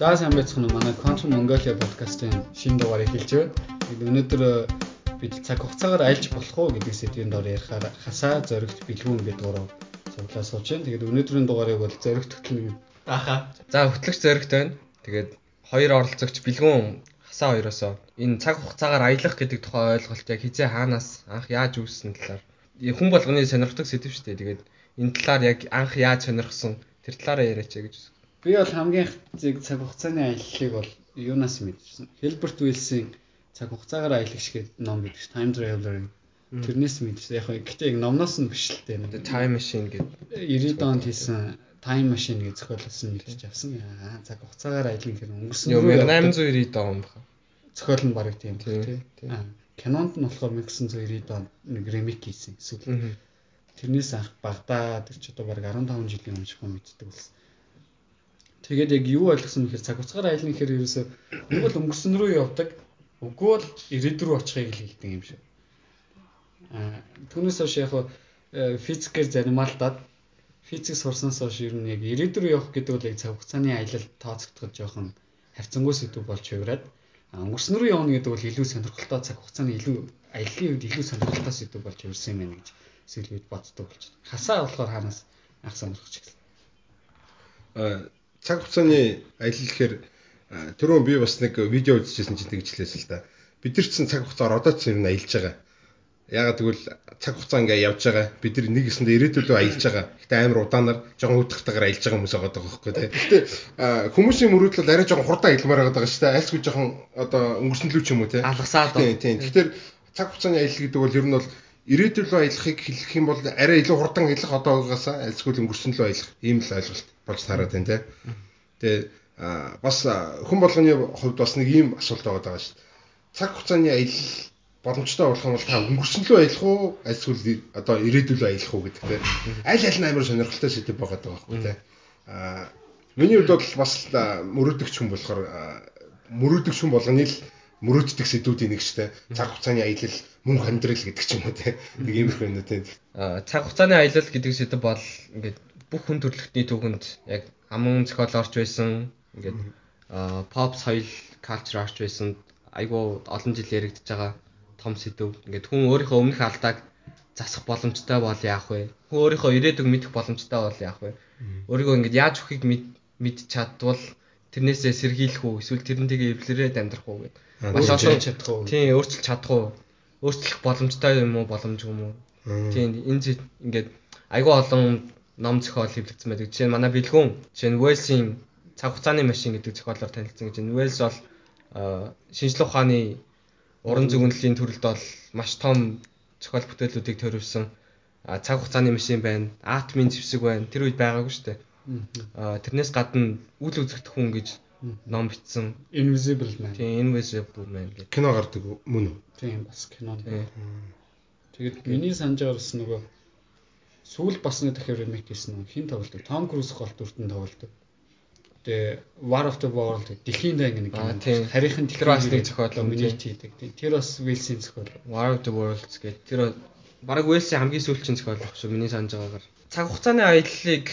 За сайн байцгаана уу? Манай Quantum Mongolia podcast-ийн шинэ дугаарыг эхэлж байна. Өнөөдөр э, бид цаг хугацаагаар айлж болох уу гэдэг сэдвийн дор ярихаар хасаа зоригт бэлгүүн гэдэг гурав цуглаа сууж байна. Тэгээд өнөөдрийн дугаарыг бол зоригт хөтлөн Аха. За хөтлөгч зоригт байна. Тэгээд хоёр оролцогч бэлгүүн хасаа хоёроосоо энэ цаг хугацаагаар аялах гэдэг тухай ойлголт яг хизээ хаанаас анх яаж үүссэн талаар хүн болгоны сонирхдаг сэдв шүү дээ. Тэгээд энэ талаар яг анх яаж сонирхсон тэр талаараа яриач гэж Би бол хамгийн их цаг хугацааны аяллыг бол юунаас мэдсэн. Хилберт Уилсийн цаг хугацаагаар аялагч гэдэг ном гэдэг чинь Time Traveler тэрнээс мэдсэн. Яг гэхдээ яг номноос нь биш л дээ. Time Machine гэдэг 90 онд хийсэн Time Machine гэж зохиолоос нь мэдчихэж авсан. Аа цаг хугацаагаар аялна хэрэг өнгөрсөн Йоо 1890 он байна. зохиол нь баг тийм Тийм, кинонд нь болохоор 1990 онд нэг ремейк хийсэн эсвэл тэрнээс анх багадаа тэр ч одоо баг 15 жилийн өмнө шахуу мэддэг болсон. Тэгээд яг юу ойлгосон гэхээр цаг хугацаагаар аялна гэхээр ерөөсөө нэг бол өнгөрсөн рүү явдаг. Үгүй бол ирээд рүү очихыг л хэлдэг юм шиг. Аа түүнээс хойш яг э, физикээр зарималдаад физик сурснаас хойш ер нь яг ирээд рүү явах гэдэг бол яг цаг хугацааны аялал тооцогдоход жоохон харьцангуй сэдв болж хувираад өнгөрсөн рүү явна гэдэг бол илүү сонирхолтой цаг хугацааны илүү аяллаа үед илүү сонирхолтой сэдв болж хувирсан юм байна гэж бид боддог болж байна. Хасаа болохоор хаанаас анх сонирхож ирсэн. А, цаг хугацааны аялал гэхээр түрүүн би бас нэг видео үзчихсэн чинь тэгж хэлээс л да. Бид нар ч цаг хугацаар одоо ч юм аялж байгаа. Ягаад гэвэл цаг хугацаа ингээ явж байгаа. Бид нар нэг гэсэндээ ирээдүйдөө аялж байгаа. Гэтэ амар удаанаар жоохон өдөртөгөр аялж байгаа хүмүүс байгаа байхгүй тий. Гэтэ хүмүүсийн мөрөөдөл арай жоохон хурдан аялмаар байгаа шүү дээ. Айлсгүй жоохон одоо өнгөрсөн лүү ч юм уу тий. Алгасаад Тийм тийм. Тэгэхээр цаг хугацааны аялал гэдэг бол ер нь бол ирээдүйн рүү аялахыг хэлэх юм бол арай илүү хурдан аялах одоогоос айлсгүй өнгөрсөн рүү аялах ийм л ойлголт болж таарат байна тий. Тэгээ бас хүн болгоны хувьд бас нэг ийм асуулт байгаа даа шүү дээ. Цаг хугацааны аялал боломжтой болох юм бол та өнгөрсөн рүү аялах уу айлсгүй одоо ирээдүйн рүү аялах уу гэдэг тий. Аль аль нь амар сонирхолтой сэдв байгаа даа байхгүй тий. А миний хувьд бол бас мөрөөдөгч хүн болохоор мөрөөдөгч хүн болгоны л мөрөөддөг сэдвүүдийн нэг дээ. Цаг хугацааны аялал мөн хандрал гэдэг ч юм уу тий. Нэг иймэрхүү юм тий. А, цаг хугацааны аялал гэдэг сэдв бол ингээд бүх хүн төрөлхтний түүхэнд яг аман зохиол орж байсан ингээд pop соёл culture орж байсан айгуу олон жил яригдж байгаа том сэдв. Ингээд хүн өөрийнхөө өмнөх алдааг засах боломжтой бол яах вэ? Хүн өөрийнхөө ирээдүг мэдэх боломжтой бол яах вэ? Өөрийгөө ингээд яаж өхийг мэд чадвал тэрнээсээ сэргийлэх үү? Эсвэл тэрнтэйгээ эвлэрээд амьдрах уу гэдэг. Маш олон чадах уу? Тийм өөрчилж чадах уу? Өөрчлөх боломжтой юм уу? Боломжгүй юм уу? Тийм энэ ингээд айгүй олон ном зохиол хэвлэгдсэн байдаг. Жишээ нь манай бэлгүүн, жишээ нь Уэлсийн цаг хугацааны машин гэдэг зохиолоор танилцсан гэж байна. Уэлс бол шинжлэх ухааны уран зөгнөлийн төрөлд бол маш том зохиол бүтээлүүдийг аа, цаг хугацааны машин байна. Атомын зэвсэг байна. Тэр үед байгаагүй шүү дээ. Аа, тэрнээс гадна үл үзэгдэх хүн гэж ном бичсэн. Invisible Man. Тийм Invisible Man гэдэг. Кино гардаг мөн үү? Тийм бас кино. Тийм. Тэгээд миний санаж байгаа бас нөгөө сүүл бас нэг дахиад ремейк хийсэн нөгөө хин тоглолдог. Том Круз гол дүртэн тоглолдог. Тэгээ War of the World дэлхийн дан нэг юм. тийм. Харийнхан Тэр бас нэг зохиол юм, миний хийдэг. Тэр бас Wilson зохиол. War of the Worlds гэдэг тэр баг Уэлсийн хамгийн сүүлчийн зохиол баг шүү миний санаж байгаагаар. Цаг хугацааны аяллыг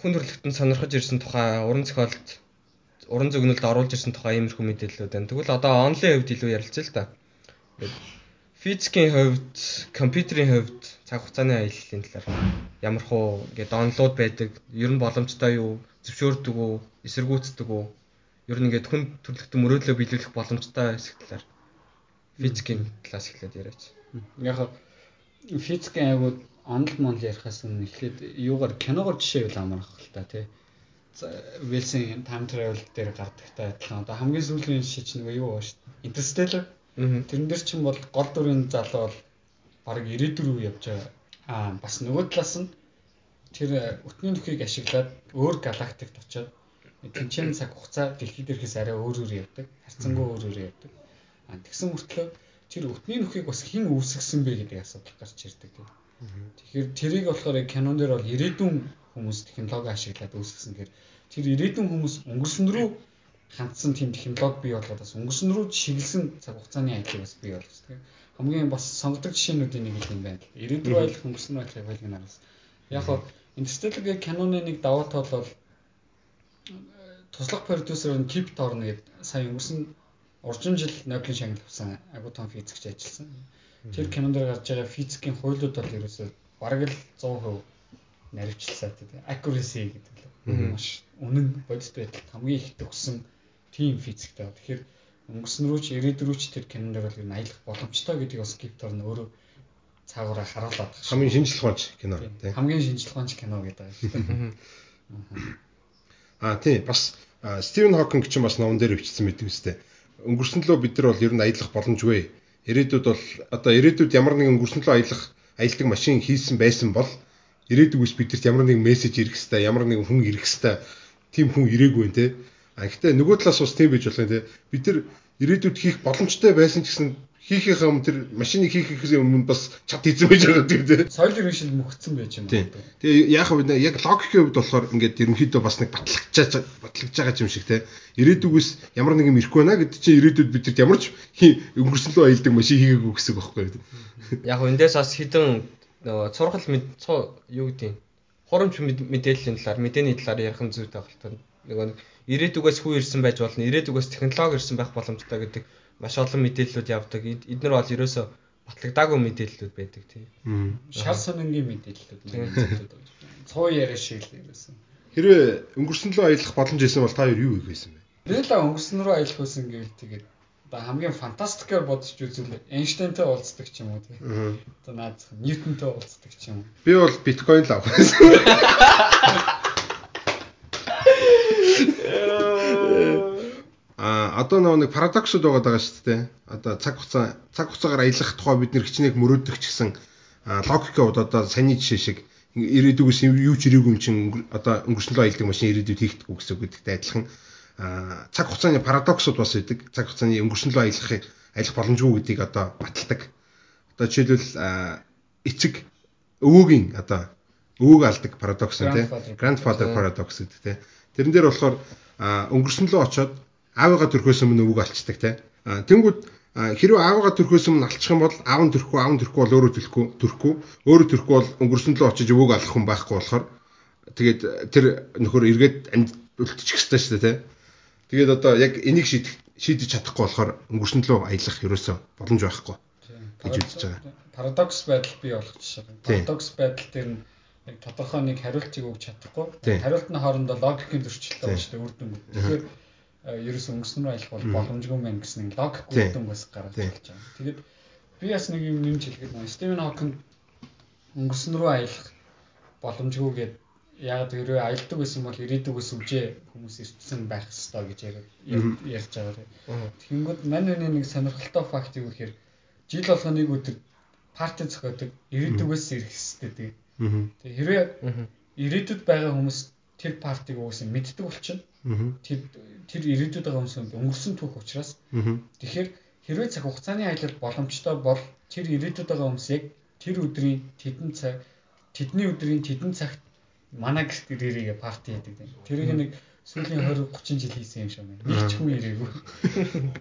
хүн төрөлхтөнд сонирхож ирсэн тухай уран зохиолд уран зөгнөлд оруулж ирсэн тухай иймэрхүү мэдээллүүд байна. Тэгвэл одоо онлайн хувьд илүү ярилцъя л да. Физикийн хувьд, компьютерийн хувьд цаг хугацааны аяллалын талаар ямар хуу ингээд донлууд байдаг, ер нь боломжтой юу, зөвшөөрдөг үү, эсэргүүцдэг үү? Ер нь ингээд хүн төрөлхтөн мөрөөдлөө биелүүлэх боломжтой хэсэг талаар физикийн талаас эхлээд яриач. Яг физикийн айгууд онл монл ярихаас өмнө эхлээд юугаар киногоор жишээ үл амарх л та тий. Wilson time travel дээр гардагтай адилхан. Одоо хамгийн сүүлийн чинь нөгөө юу баа шүү дээ. Interstellar. Тэрэн дээр чинь бол гол дүрийн залуу бол баг ирээдүр рүү явж байгаа. Аа бас нөгөө талаас нь тэр өтний нөхийг ашиглаад өөр галактикт очиод тэнцэн цаг хугацаа дэлхий дээрхээс арай өөр өөр явдаг. Харцангуй өөр өөр явдаг. Аа тэгсэн мөртлөө тэр өтний нөхийг бас хэн үүсгэсэн бэ гэдэг асуудал гарч ирдэг. тийм. Тэгэхээр тэрийг болохоор кинон дээр бол ирээдүйн хүмүүс технологи ашиглаад үүсгэсэн. Тэгэхээр тэр ирээдүйн хүмүүс өнгөрсөн рүү хандсан тийм технологи бий болгоод бас өнгөрсөн рүү чиглэсэн цаг хугацааны аяллыг бас бий болгосон. Тэгэхээр хамгийн бас сонгодог жишээнүүдийн нэг юм байна. Ирээдүйн аялах өнгөрсөн аялах байлгын араас. Яг хоо Интерстеллагийн киноны нэг давуу тал бол туслах продюсер нь Кип Торн гэдэг сая өнгөрсөн уржим жил Нобелийн шагнал авсан агуу том физикч ажилласан. Тэр кинонд гарч байгаа физикийн хуйлууд бол ерөөсөө бараг л 100% наривчлаа тийм accuracy гэдэг л маш үнэн бодит байдал хамгийн их төгсөн тим физиктэй. Тэгэхээр өнгөрсөн рүү ч ирээдүг рүү ч тэр кинонд бол ер нь аялах боломжтой гэдгийг бас Киптор нь өөрөө цаагаараа харуулад байгаа. Хамгийн шинжлэх ухаанч кино тийм. Хамгийн шинжлэх ухаанч кино гэдэг дээ. Аа тийм бас Стивен Хокинг ч бас номон дээр өвчсөн мэт үстэй. Өнгөрсөн лөө бид нар бол ер нь аялах боломжгүй. Ирээдүйд бол одоо ирээдүйд ямар нэгэн өнгөрсөн лөө аялах аялдаг машин хийсэн байсан бол ирээдүгээс бидэрт ямар нэгэн мессеж ирэх хэвээр ямар нэгэн хүн ирэх хэвээр тийм хүн ирээгүй нэ. А гэхдээ нөгөө талаас бас тийм байж юм те. Бид нар ирээдүйд хийх боломжтой байсан ч гэсэн хийхийнхээ өмнө тэр машиныг хийхээс өмнө бас чад хийсэн байж байгаа тийм тийм. Соёл иргэншил мөхцсөн байж юм байна. Тэгээ яг хав яг логикийн хувьд болохоор ингээд ерөнхийдөө бас нэг батлагчаа батлагж байгаа юм шиг тийм. Ирээдүгээс ямар нэгэн ирэхгүй байна гэдэг чинь ирээдүйд бид ямар ч өнгөрсөн лөө аялдаг машин хийгээгүй гэсэн үг байхгүй юу. Яг эндээс бас хідэн нөгөө цурхал юу гэдэг хурамч мэдээллийн талаар мэдээний талаар ярих нь зүйтэй байна. Нөгөө ирээдүгээс хүү ирсэн байж болно, ирээдүгээс технологи ирсэн байх боломжтой гэдэг маш олон мэдээллүүд явдаг. Эднэр бол ерөөсөө батлагдаагүй мэдээллүүд байдаг тийм. Шал сонингийн мэдээллүүд мэдээллүүд. Цоо яриа шиг л ерөөсөн. Хэрвээ өнгөрсөн лөө аялах боломж исэн бол та юу хийх байсан бэ? Би л өнгөрсөн рүү аялах байсан гэвэл тэгээд одоо хамгийн фантастикээр бодож үзвэл Эйнштейнтэй уулздаг ч юм уу тийм. Одоо наадах Ньютонтэй уулздаг ч юм уу. Би бол биткойн л авах байсан. А одоо нэг парадоксууд байгаа даа шүү дээ. Одоо цаг хугацаа цаг хугацаагаар аялах тухай бид нэр хичнээн мөрөөдөх ч гэсэн логикод одоо саний жишээ шиг ирээдүгээс юу ч ирээгүй юм чинь одоо өнгөрснөө аялдаг машин ирээдүйд хийхдэггүй гэсэн үг гэдэгтэй адилхан цаг хугацааны парадоксууд бас үүдэг. Цаг хугацааны өнгөрснөө аялахыг аялах боломжгүй гэдгийг одоо баталдаг. Одоо жишээлбэл эцэг өвөөгийн одоо өвөөг алдаг парадокс нь тийм grandfather paradox гэдэг тийм. Тэрэн дээр болохоор өнгөрснөө очоод аавыгаа төрхөөс өмнө өвөг алцдаг те. Тэнгүүд хэрвээ аавыгаа төрхөөс өмнө алчих юм бол аав нь төрөхгүй аав нь төрөхгүй бол өөрөө төлөхгүй төрөхгүй өөрөө төрөхгүй бол өнгөрсөн л очиж өвөг алах хүн байхгүй болохоор тэгээд тэр нөхөр эргээд амьд үлдчих хэвээр шүү дээ те. Тэгээд одоо яг энийг шийдэх шийдэж чадахгүй болохоор өнгөрсөн лөө аялах ерөөсөө боломж байхгүй гэж үзэж байгаа. Парадокс байдал бий болох жишээ. Парадокс байдал дээр нь яг тодорхой нэг хариултыг өгч чадахгүй. Хариултны хоорондоо логикийн зөрчилтэй байна шүү дээ үр дүн. Тэгэхээр ерөөс өнгөсөн рүү аялах бол боломжгүй мэн гэсэн логик үр бас гараад ирж байгаа. Тэгээд би бас нэг юм нэмж хэлгээд байна. Стивен Хокинг өнгөсөн рүү аялах боломжгүй гэд яг тэрөө аялдаг байсан бол ирээдүгээс үжээ хүмүүс ирсэн байх ёстой гэж ярьж байгаа. Тэгэнгүүт мань нэг сонирхолтой факт юу гэхээр жил болгоо нэг өдөр парти зохиодог ирээдүгээс ирэх ёстой. Тэгээ хэрвээ ирээдүйд байгаа хүмүүс тэр партиг угсаа мэддэг болчихно. Тэр тэр ирээдүйд байгаа хүмүүс өнгөрсөн түүх учраас. Тэгэхээр хэрвээ цаг хугацааны аялал боломжтой бол тэр ирээдүйд байгаа хүмүүс яг тэр өдрийн тэдэн цаг тэдний өдрийн тэдэн цагт манай гэрт ирээрээ парти хийдэг. Тэрийг нэг сүүлийн 20 30 жил хийсэн юм шиг байна. Нэг ч хүн ирээгүй.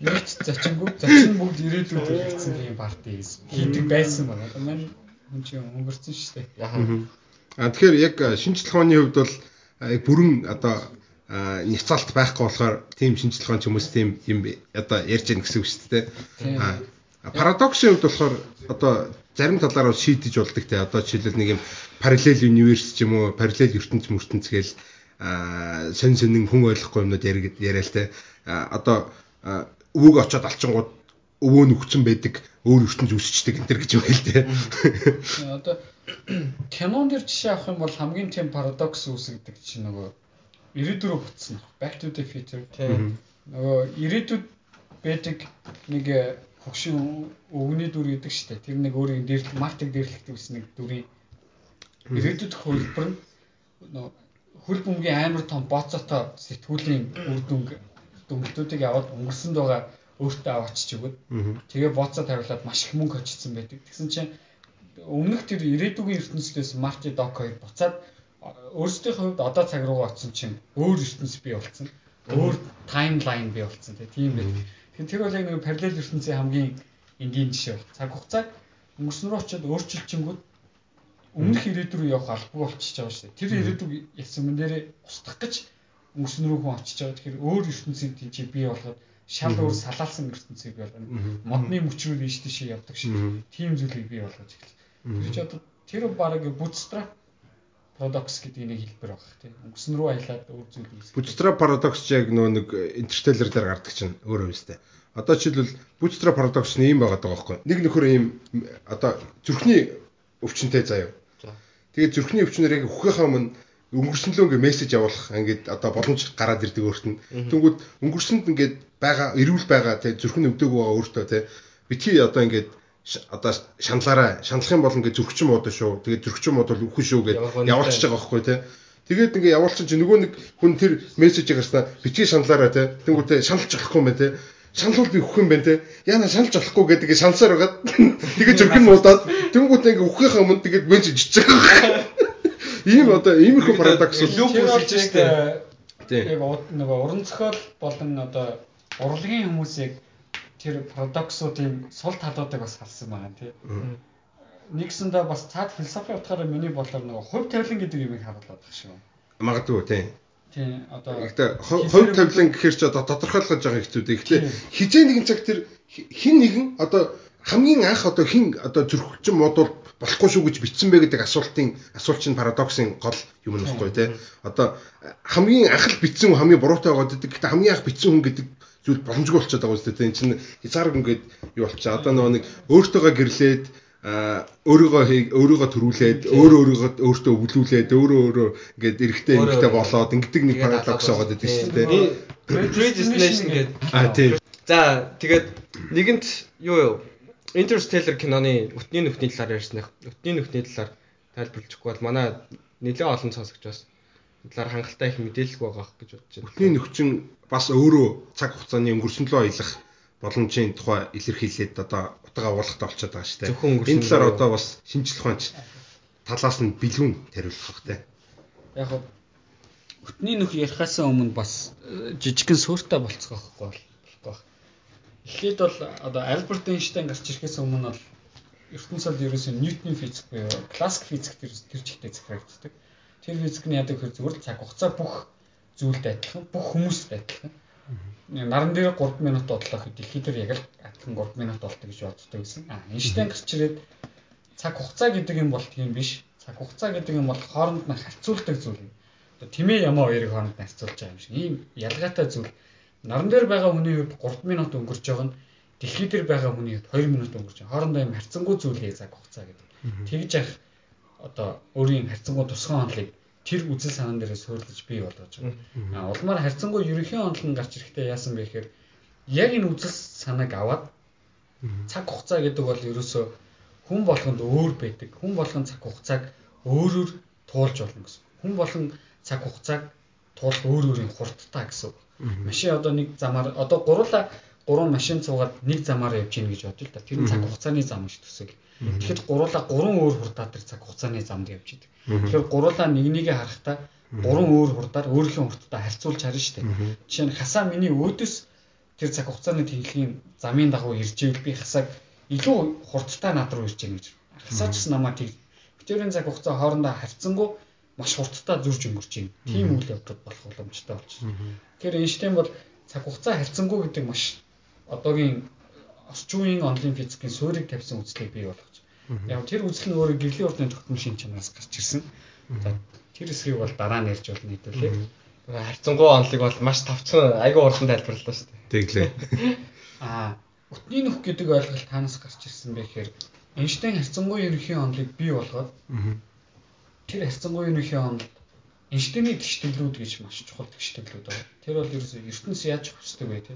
Нэг ч зочингүй. Зочин бүгд ирээдүйд ирсэн юм парти хийсэн. Хийдэг байсан байна. Одоо маань хүн чинь өнгөрцөн шүү дээ. Аа тэгэхээр яг шинжлэх ухааны хувьд бол бүрэн одоо няцаалт байхгүй болохоор тийм ухаан ч хүмүүс тийм юм одоо ярьж яах гэсэн үг шүү дээ. Аа парадоксын хувьд болохоор одоо зарим талаараа шийдэж болдог те одоо жишээлбэл нэг юм параллел универс ч юм уу параллел ертөнц мөртөнц гээл аа сонь сонин хүн ойлгохгүй юмнууд яриа л те одоо өвөг очоод алчингууд өвөө нөхцөн байдаг өөр ертөнц үсчдэг энэ төр гэж байна л те. Одоо кинон дэр жишээ авах юм бол хамгийн тийм парадокс үүсгдэг чинь нөгөө ирээдүрөө бүтсэн. Back to the future. Нөгөө ирээдүйд байдаг нэг э, хөгшин өвгний дүр гэдэг штэ. Тэр нэг өөрийн дээрлэх мартыг дээрлэхдэг ус нэг дүрийн ирээдүйд хөлбөр нь нөгөө хөл бөмбөгийн амар том боцоотой сэтгүүлийн үр дүнг дүнлтүүдийг аваад өнгөрсөнд байгаа өөртөө аваачиж өгöd. Тэгээ боцоо тавиулаад маш их мөнгө очсон байдаг. Тэгсэн чинь өмнөх тэр ирээдүгийн ертөнцлөөс Марти Док хоёр буцаад өөрсдийнхөө хувьд одоо цаг руу очсон чинь өөр ертөнц бий болсон. Өөр таймлайн бий болсон тийм байх. Тэгэхээр тэр бол яг нэг параллел ертөнцийн хамгийн энгийн жишээ бол. Цаг хугацааг өнгөрсөн рүү очиод өөрчилчингүүд өмнөх ирээдүг рүү явах албагүй болчихж байгаа шүү дээ. Тэр ирээдүг ялсан мөн дээрээ устгах гэж өнгөрсөн рүү хүн очиж байгаа. Тэгэхээр өөр ертөнцийн тийч бий болгоод шал өөр салаалсан ертөнцийг бий болгоно. Модны мөчрүүд ийш тийш явдаг шиг тийм зүйлийг бий болгож эхэлсэн. Тэр чи одоо тэр баг bootstrap paradox гэдэг нэг хэлбэр баг тийм. Өнгөрсөн рүү аялаад өөр зүйл үүсгэх. Bootstrap paradox яг нөө нэг interstellar дээр гардаг чинь өөр үстэй. Одоо жишээлбэл bootstrap paradox нь ийм байгаа даа байхгүй. Нэг нөхөр ийм одоо зүрхний өвчнөд заяа. Тэгээд зүрхний өвчнөр яг үхэхээ өмнө өнгөрсөн лөө ингээ мессеж явуулах ингээд одоо боломж гараад ирдэг өөрт нь. Тэнгүүд өнгөрсөнд ингээд байгаа эрүүл байгаа тий зүрхэн өвдөг байгаа өөртөө тий битгий одоо ингээд одоо шаналаараа шаналх юм бол ингээд зүрхчин муудаа шүү. Тэгээд зүрхчин мууд бол үхэн шүү гэд явуулчихж байгаа байхгүй тий. Тэгээд ингээ явуулчих чи нөгөө нэг хүн тэр мессежийг гарснаа битгий шаналаараа тий. Тэнгүүд шаналж болохгүй юм байна тий шаналвал би өгөх юм байна те. Яна шаналж болохгүй гэдэг шансаар байгаад тэгээ зүрхэн муудаад тэнгуут ингээ өгөхийнхээ өмнө тэгээд бенч жижиг байгаа. Ийм одоо иймэрхүү парадокс лүп үүсэж штэ. Тийм. Яг нөгөө уран зохиол болон одоо урлагийн хүмүүсийг тэр парадоксуудын сул талуудыг бас харсан байгаа тийм. Нэгсэндээ бас цаад философи утгаараа миний бодлоор нөгөө хувь тавилан гэдэг юмыг харуулдаг шүү. Магадгүй тийм. Тийм одоо Гэхдээ хувь тавилан гэхэр ч одоо тодорхойлгож байгаа хэцүү дээ. Гэхдээ хизээ нэгэн цаг тэр хин нэгэн одоо хамгийн анх одоо хин одоо зөрчилчин модул болохгүй шүү гэж бичсэн бэ гэдэг асуултын асуулт чинь парадоксын гол юм нөхгүй те. Одоо хамгийн анх л бичсэн хүн хамгийн буруутай байгаад байдаг. Гэхдээ хамгийн анх бичсэн хүн гэдэг зүйл боломжгүй болчиход байгаа үстэй. Энэ чинь хязгаарг ингээд юу болчихоо. Одоо нөгөө нэг өөртөөгөө гэрлээд өөрийгөө өөрийгөө төрүүлээд өөрөө өөрийгөө өөртөө өвлүүлээд өөрөө өөрөө ингээд эрэхтэй эрэхтэй болоод ингэдэг нэг парадокс байгаа гэдэг шүү дээ. Predestination гэдэг. А тийм. За тэгээд нэгэнт юу юу Interstellar киноны өтний нөхний талаар ярьсных. Өтний нөхний талаар тайлбарлаж өгөхгүй бол манай нэлээд олон сонсогчоос талаар хангалттай их мэдээлэл байгаа гэж бодож байна. Өтний нөхчин бас өөрөө цаг хугацааны өнгөрсөн лөө аялах боломжийн тухай илэрхийлээд одоо утга агуулгатай болчиход байгаа шүү дээ. Энэ талаар одоо бас шинжлэх ухаанч талаас нь бэлгүүн тариулах хэрэгтэй. Яг хөө өтний нөх ярихаас өмнө бас э, жижигхэн сууртай болцгоо байхгүй болохгүй Эхлээд бол одоо Альберт Эйнштейн гарч ирэхээс өмнө бол ертөнцид ерөөсөө Ньютоны физик буюу классик физик тэр чигтээ захирагддаг. Тэр физик нь яадаг хэр зүгээр л цаг хугацаа бүх зүйлд адилхан, бүх хүмүүст адилхан. Наран дээр 3 минут бодлоо хэд дэлхий дээр яг л адилхан 3 минут болдог гэж боддог гэсэн. А Эйнштейн гарч ирээд цаг хугацаа гэдэг юм бол тийм биш. Цаг хугацаа гэдэг юм бол хооронд нь харьцуулдаг зүйл юм. Тэмээ ямаа хоёрыг хооронд нь харьцуулж байгаа юм шиг. Ийм ялгаатай зүйл наран дээр байгаа хүний хувьд 3 минут өнгөрч байгаа нь дэлхий дээр байгаа хүний хувьд 2 минут өнгөрч байгаа. Хоорондоо юм харьцангуй зүйлээ цаг хугацаа гэдэг. Тэгж явах одоо өөрийн харьцангуй тусгай онолыг тэр үзэл санаан дээрээ суурилж бий болгож байгаа. А улмаар харьцангуй ерөнхий онол нь гарч ирэхдээ яасан бэ гэхээр яг энэ үзэл санааг аваад цаг хугацаа гэдэг бол ерөөсөө хүн болгонд өөр байдаг. Хүн болгон цаг хугацааг өөрөөр туулж болно гэсэн. Хүн болгон цаг хугацааг туулах өөр өөрийн хурдтай гэсэн. Машин одоо нэг замаар одоо гурлаа гурван машин цугаад нэг замаар явж гин гэж бодъё л да. Тэр нь цаг хугацааны зам гэж төсөөл. Тэгэхэд гурлаа гурван өөр хурдаар тэр цаг хугацааны замд явж идэг. Тэгэхээр гурлаа нэг нэгэ харахтаа гурван өөр хурдаар өөрийнхөө хурдтай харьцуулж харна шүү дээ. Жишээ нь хасаа миний өөдөөс тэр цаг хугацааны тэнхлийн замын дагуу ирж ивэл би хасааг илүү хурдтай над руу ирж гин гэж. Хасаач ч намайг тэг. Битэрийн цаг хугацаа хоорондоо харьцангуй маш хурдтай зурж өнгөрч байна. Тийм үйл явдал болох боломжтой болчихсон. Тэгэхээр Эйнштейн бол цаг хугацаа харьцангуй гэдэг маш одоогийн орчин үеийн онлын физикийн суурийг тавьсан үзлийг бий болгож. Яг тэр үзэл нь өөрөө гэрлийн урдны тогтмол шин чанаас гарч ирсэн. За тэр эсрэг бол дараа нь ярьж болно хэдүүлээ. Харьцангуй онлыг бол маш тавцсан айгүй урдан тайлбарлалаа шүү дээ. Тэглээ. Аа утны нөх гэдэг ойлголт танаас гарч ирсэн бэ гэхээр Эйнштейн харьцангуй ерөнхий онлыг бий болгоод тэр харьцангуй ерөнхий онол Эйнштейний тэгштгэлүүд гэж маш чухал тэгштгэлүүд байна. Тэр бол ерөөсөө ертөнц яаж хөсдөг вэ те?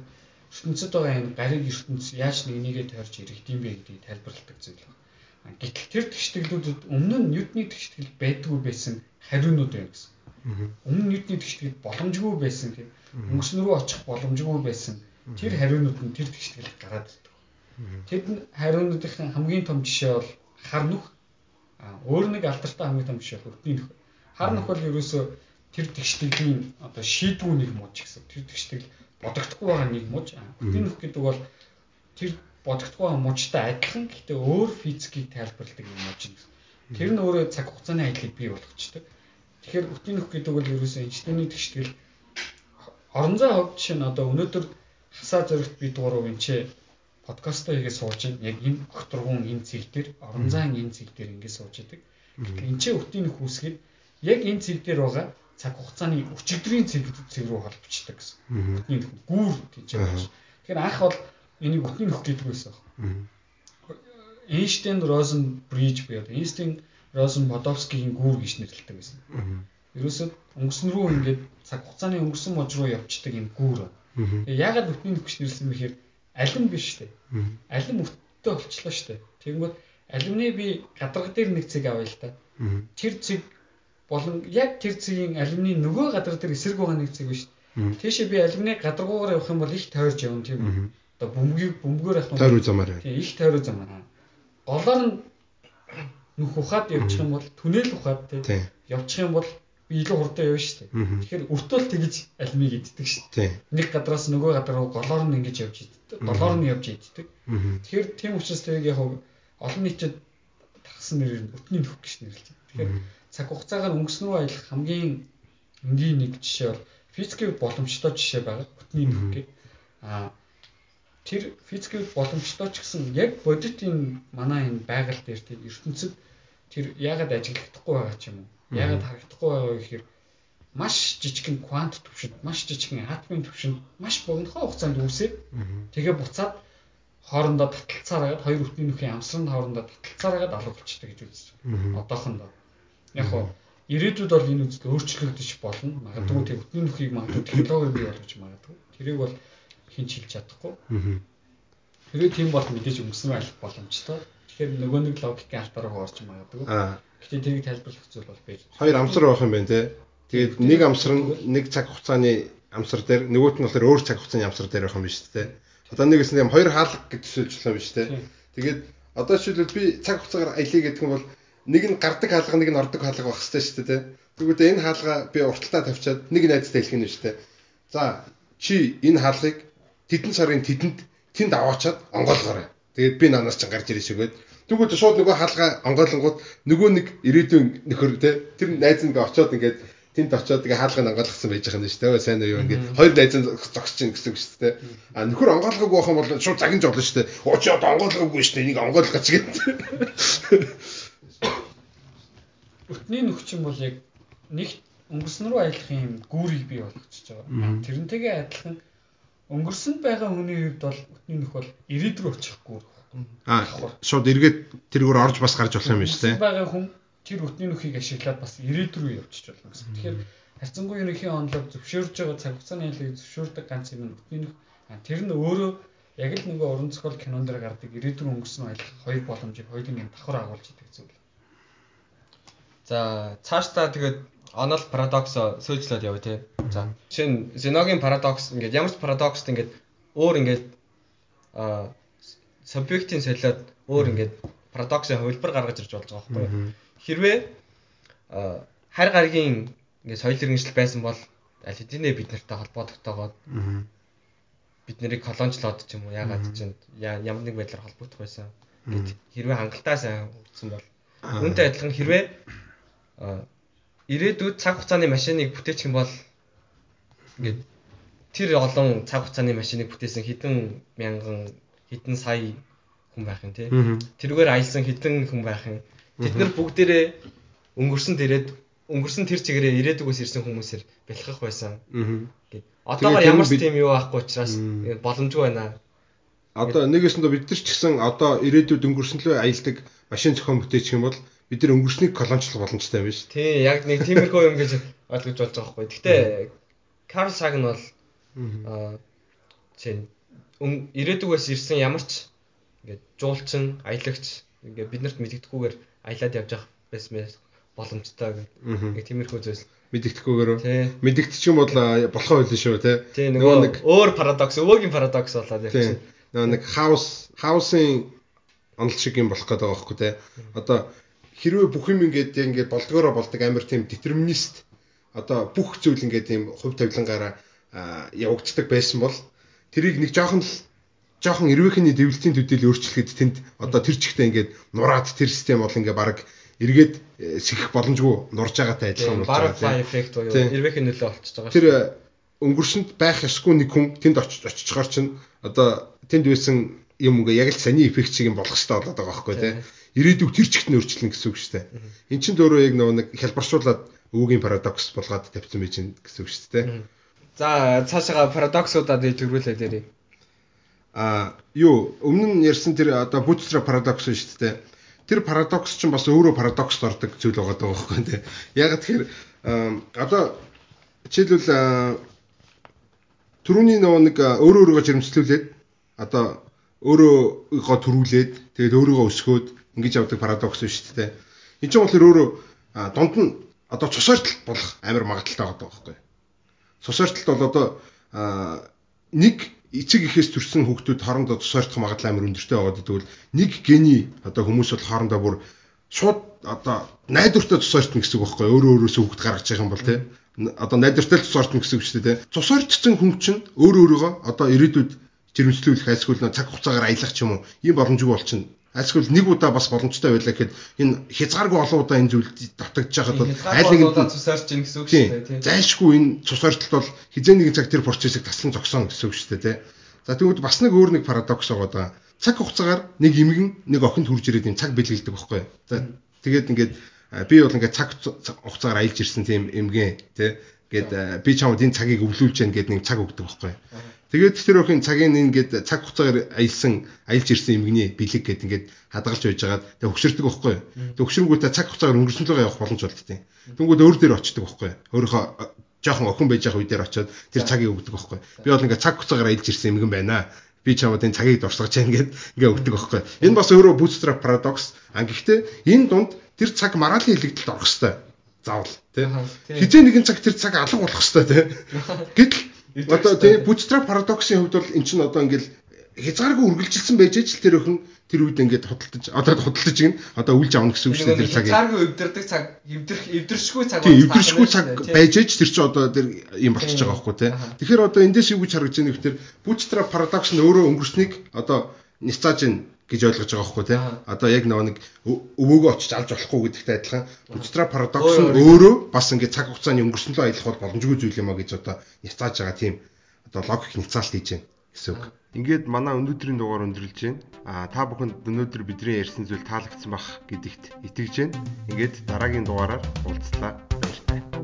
Ертөнцид байгаа энэ гариг ертөнц яаж нэг нэгээ тойрж ирэх юм бэ гэдгийг тайлбарладаг зүйл байна. Гэтэл тэр тэгштгэлүүдэд өмнө нь Ньютоны тэгштгэл байдгүй байсан хариунууд байна гэсэн. Өмнө нь Ньютоны тэгштгэл боломжгүй байсан тийм өнгөсөн рүү очих боломжгүй байсан. Тэр хариунууд нь тэр тэгштгэл гараад ирдэг. Тэд хариунуудын хамгийн том жишээ бол хар нүх өөр нэг алдартай хамгийн том жишээ өртний нөх. Хар нөх бол ерөөсөө тэр тэгштэглийн одоо шийдвүү нэг мууч гэсэн. Тэр тэгштэгл бодогдохгүй байгаа нэг мууч. Өртний нөх гэдэг бол тэр бодогдохгүй байгаа муучтай адилхан гэхдээ өөр физикийг тайлбарладаг юм гэсэн. Тэр нь өөрөө цаг хугацааны ажлыг бий болгочтой. Тэгэхээр өртний нөх гэдэг бол ерөөсөө Эйнштейний тэгштгэл орон зай хувьд жишээ нь одоо өнөөдөр хасаа зөрөгт бид гурав энэ ч подкаст хийгээ сууж ин яг энэ огторгуун энэ цэг дээр орон зайн энэ цэг дээр ингэ сууж идэг. Тэгэхээр энэ ч өтийн нөх үсгээд яг энэ цэг дээр байгаа цаг хугацааны өчигдрийн цэг цэг рүү холбогдчихдаг гэсэн. Өтний нөх гүүр гэж байна. Тэгэхээр анх бол энийг өтний нөх гэдэг байсан. Эйнштейн Розен бриж буюу Эйнштейн Розен Бодовскигийн гүүр гэж нэрлэдэг байсан. Ерөөсөө өнгөрсөн рүү ингээд цаг хугацааны өнгөрсөн мож руу явцдаг юм гүүр. Яагаад өтний нөх гэж нэрлсэн бэхээр алим биш штэ. Алим өттэй болчлоо штэ. Тэгэнгүүт алимны би гадарга дээр нэг цэг авъя л та. Тэр цэг болон яг тэр цэгийн алимны нөгөө гадар дээр эсрэг байгаа нэг цэг биш. Тийшээ би алимны гадаргуугаар явах юм бол их тойрж явна тийм үү. Одоо бөмбөгийг бөмбөгөөр явах юм. Тойруу замаар. Тийм их тойруу замаар голоор нь нүх ухаад явчих юм бол түнэл ухаад тий явчих юм бол би илүү хурдан явна шүү дээ. Тэгэхээр өртөөл тэгж алимыг иддэг шүү дээ. Нэг гадраас нөгөө гадар руу голоор нь ингэж явж иддэг. Голоор нь явж иддэг. Тэгэхээр тийм учраас тэрийг яг олон нийтэд тагсан нэрээр өтний нөх гэж байна. Тэгэхээр цаг хугацаагаар өнгөрсөн рүү аялах хамгийн энгийн нэг жишээ бол физикийн боломжтой жишээ байгаа. Өтний нөх гэх. Аа тэр физикийн боломжтой ч гэсэн яг бодит энэ манай энэ байгаль дээр тийм ертөнцид тэр яагаад ажиглагдахгүй байгаа ч юм уу? Яагаад харагдахгүй байгаа вэ гэхээр маш жижигхэн квант төвшөнд, маш жижигхэн атомын төвшөнд маш богинохон хугацаанд үүсээд тэгээ буцаад хоорондоо таталцаар агаад хоёр өтний нөхийн амсрын хоорондоо таталцаар агаад алга болчтой гэж үзэж байна. Одоохондоо. Яг хоо ирээдүйд бол энэ үзэл өөрчлөгдөж болно. Магадгүй тэр өтний нөхийг магадгүй технологи бий болгож магадгүй. Тэрийг бол хинч хэлж чадахгүй. Хэрвээ тийм бол мэдээж өнгөсөн байх боломжтой. Тэгэхээр нөгөө нэг логикийн алтаар руу орж магадгүй. Гэтэ тэрийг тайлбарлах зүйл бол байж. Хоёр амсар байх юм байна те. Тэгээд нэг амсар нь нэг цаг хугацааны амсар дээр нөгөөт нь болохоор өөр цаг хугацааны амсар дээр байх юм биш те. Одоо нэг гэсэн юм хоёр хаалга гэж төсөөлж байгаа биш те. Тэгээд одоо жишээлбэл би цаг хугацаагаар аялье гэдэг юм бол нэг нь гардаг хаалга нэг нь ордог хаалга байх хэрэгтэй шүү дээ. Тэгвэл энэ хаалга би урталтаа тавьчаад нэг найзтай хэлэх нь шүү дээ. За чи энэ хаалгыг тэдэн сарын тэдэнд тэнд аваачаад онгойлгоорой. Тэгээд би нанаас чинь гарч ирэх шигээд тэгвэл шууд нөгөө хаалгаа онгойлгонгууд нөгөө нэг ирээдүйн нөхөр те тэр найз нэг очоод ингээд тэнд очоод тэгээ хаалгыг онгойлгосон байж байгаа юм шүү дээ. Сайн уу юу ингээд хоёр найз нь зогсож чинь гэсэн үг шүү дээ. А нөхөр онгойлгоогүй байх юм бол шууд загинж болно шүү дээ. Оо чи одоо онгойлгоогүй шүү дээ. Энийг онгойлгооч гэдэг. Өтний нөхчин бол яг нэг өнгөрсөн рүү аялах юм гүүрийг бий болгочихж байгаа. Тэрнтэйгээ адилхан өнгөрсөнд байгаа хүний хувьд бол өтний нөх бол ирээд рүү очих гүүр. Аа шууд эргээд тэргээр орж бас гарч болох юм шүү дээ. байгаа хүн тэр өтний нөхийг ашиглаад бас ирээд рүү явчих болно гэсэн. Тэгэхээр харьцангуй ерөнхийн онлог зөвшөөрж байгаа цаг хугацааны ялыг зөвшөөрдөг ганц юм нь өтний нөх. Тэр нь өөрөө яг л нөгөө уран зохиол кинон дээр гардаг ирээд рүү өнгөрсөн аялах хоёр боломжийг хоёулын юм давхар агуулж идэг зүйл. За цаашдаа тэгээд онол парадокс сөөлжлээд явъя те. За жишээ нь Зеногийн парадокс ингээд ямар ч парадокст ингээд өөр ингээд а субъектийн солиод өөр ингээд парадоксын хувилбар гаргаж ирж болж байгаа байхгүй юу. Хэрвээ харь гаргийн ингээд соёл иргэншил байсан бол аль хэдийнэ бид нартай холбоо тогтоогоод бид нарыг колоничлоод ч юм уу ягаад ч ямар нэг байдлаар холбогдох байсан. Гэт хэрвээ хангалттай сайн үрдсэн бол үүнтэй адилхан хэрвээ ирээдүйд цаг хугацааны машиныг бүтээчих юм бол ингээд тэр олон цаг хугацааны машиныг бүтээсэн хэдэн мянган хэдэн сая хүн байх юм тий. Тэргээр аялсан хэдэн хүн байх юм. Тэд нар бүгдээрээ өнгөрсөн дээрээ өнгөрсөн тэр чигээрээ ирээдүгөөс ирсэн хүмүүсээр бэлхэх байсан. Гэт одоогоор ямар ч тийм юу байхгүй учраас боломжгүй байна. Одоо нэгэсэндээ бид нар ч гэсэн одоо ирээдүйд өнгөрсөн лөө аялдаг машин зохион бүтээчих юм бол бид нар өнгөрснийг колоничлох боломжтой юм биш. Тий, яг нэг тиймэрхүү юм гэж ойлгож болж байгаа байхгүй. Гэхдээ Карл Сагн бол аа чинь ирээдүгээс ирсэн ямар ч ингээд жуулчин, аялагч ингээд биднэрт мэддэхгүйгээр аялаад явж явах байсан боломжтой гэх тиймэрхүү зүйлс. Мэддэхгүйгээр мэддэгдчих юм бол болохоо байлаа шүү те нөгөө нэг өөр парадокс өвөөгийн парадокс болоод явчихсан нөгөө нэг хаус хаусын онол шиг юм болох гэдэг байгаа байхгүй те одоо хэрвээ бүх юм ингээд ингээд болдгоороо болдог амар тийм детерминист одоо бүх зүйл ингээд тийм хувь тавилангаараа явагддаг байсан бол тэрийг нэг жоохон л жоохон эрвээхний дэвлэлтийн төдийл өөрчлөхөд тэнд одоо тэр чигтээ ингээд нураад тэр систем бол ингээд баг эргээд э, сихэх боломжгүй нурж байгаатай адилхан болж байгаа тийм. Butterfly effect буюу эрвээхийн нөлөө болчихж байгаа шүү. Тэр өнгөрсөнд байх ёсгүй нэг хүн тэнд очиж очихоор чинь одоо тэнд байсан юм ингээ яг л саний эффект шиг юм болох хэрэгтэй болоод байгаа байхгүй тий. Ирээдүйг тэр чигт нь өөрчлөн гэсэн үг шүү дээ. Эн чинь дөөрөө яг нөгөө нэг хялбаршуулаад өвөгийн парадокс болгоод тавьсан байж гэн гэсэн үг шүү дээ. За цаашаа парадоксуудаа дэж өргүүлээ дээрээ. А юу өмнө нь ярьсан тэр одоо bootstrap paradox шүү дээ. Тэр парадокс чинь бас өөрөө парадокс ордог зүйл байгаа даа байхгүй тий. Яг тэгэхээр одоо жишээлбэл түрүүний нөгөө нэг өөрөө өөрийгөө жирэмслүүлээд одоо өөрийгөө төрүүлээд тэгээд өөрийгөө өсгөөд ингэж явдаг парадокс шүү дээ. Энд чинь болохоор өөрөө дунд нь одоо цусоортол болох амар магадaltaй байгаа байхгүй. Цусоортолт бол одоо нэг эцэг эхээс төрсэн хүүхдүүд хоорондоо цусоортох магадлал амар өндөртэй байгаад тэгвэл нэг гений одоо хүмүүс бол хоорондоо бүр шууд одоо найдвартай цусоортно гэсэн үг байхгүй. Өөрөө өөрөөсөө хүүхд гаргаж байгаа юм бол тийм одоо найдвартай цусоортно гэсэн үг шүү дээ. Цусоортсон хүн чинь өөрөө өөрийгөө одоо ирээдүйд жирэмслүүлэх айлсгүй нэг цаг хугацаагаар аялах ч юм уу ийм боломжгүй болчихно. Айлсгүй нэг удаа бас боломжтой байлаа гэхэд энэ хязгааргүй олон удаа энэ зүйл татагдж байхад бол аль нэг цусаарч ийн гэсэн үг шүү дээ тийм. Зайлшгүй энэ цусаарталт бол хизээ нэгэн цаг тэр процессыг таслан зогсооно гэсэн үг шүү дээ тийм. За тэгвэл бас нэг өөр нэг парадокс байгаа. Цаг хугацаагаар нэг эмгэн нэг охинд хурж ирээд энэ цаг бэлгэлдэг байхгүй. За тэгээд ингээд би бол ингээд цаг хугацаагаар аялж ирсэн тийм эмгэн тий Гэт би чамд энэ цагийг өвлүүлж яах гээд нэг цаг өгдөг байхгүй. Тэгээд тэр охин цагийн ингээд цаг хугацаагаар аялсан аялж ирсэн эмгний бэлэг гэд ингээд хадгалж байж байгаад тэг хөшөрдөг байхгүй. Тэг хөшрөнгүүтээ цаг хугацаагаар өнгөрсөн лугаа явах боломж болдтой. Тэнгүүд өөр дээр очдөг байхгүй. Өөрийнхөө жоохон охин байж байгаа үе дээр очиод тэр цагийг өгдөг байхгүй. Би бол ингээд цаг хугацаагаар аялж ирсэн эмгэн байна би чамд энэ цагийг дурсгаж яах гээд ингээ өгдөг байхгүй. Энэ бас өөрөө bootstrap paradox. А гэхдээ энэ дунд тэр цаг маргаалын хэлэгдэлд орох хэвээр заавал тий. Хизээ нэгэн цаг тэр цаг алга болох хэвээр тий. Гэтэл одоо тий bootstrap paradox-ийн хувьд бол эн чинь одоо ингээл хязгааргүй үргэлжилсэн байж ч тэр өхөн тэр үед ингээд худалдаж одоо худалдаж гин одоо үлж авна гэсэн үг шүү дээ тэр цагийг. Хязгааргүй эвдэрдэг цаг эвдэрх эвдэршгүй цаг байна. Эвдэршгүй цаг байж ч тэр чинь одоо тэр юм болчихж байгаа байхгүй тий. Тэгэхээр одоо эндээс юу гэж харагдаж байна гэхээр bootstrap paradox нь өөрөө өнгөрснийг одоо ницааж гэж ойлгож байгаа байхгүй тий. Одоо яг нөгөө нэг өвөөгөө очиж алж болохгүй гэдэгтэй адилхан bootstrap paradox нь өөрөө бас ингээд цаг хугацааны өнгөрсөн лөө аялах бол боломжгүй зүйл юм а гэж одоо няцааж байгаа тийм одоо логик няцаалт хийж байна гэсэн үг. Ингээд манай өнөөдрийн дугаар өндөрлж байна. А та бүхэнд өнөөдөр бидний ярьсан зүйл таалагдсан бах гэдэгт итгэж байна. Ингээд дараагийн дугаараар уулзлаа. Баярлалаа.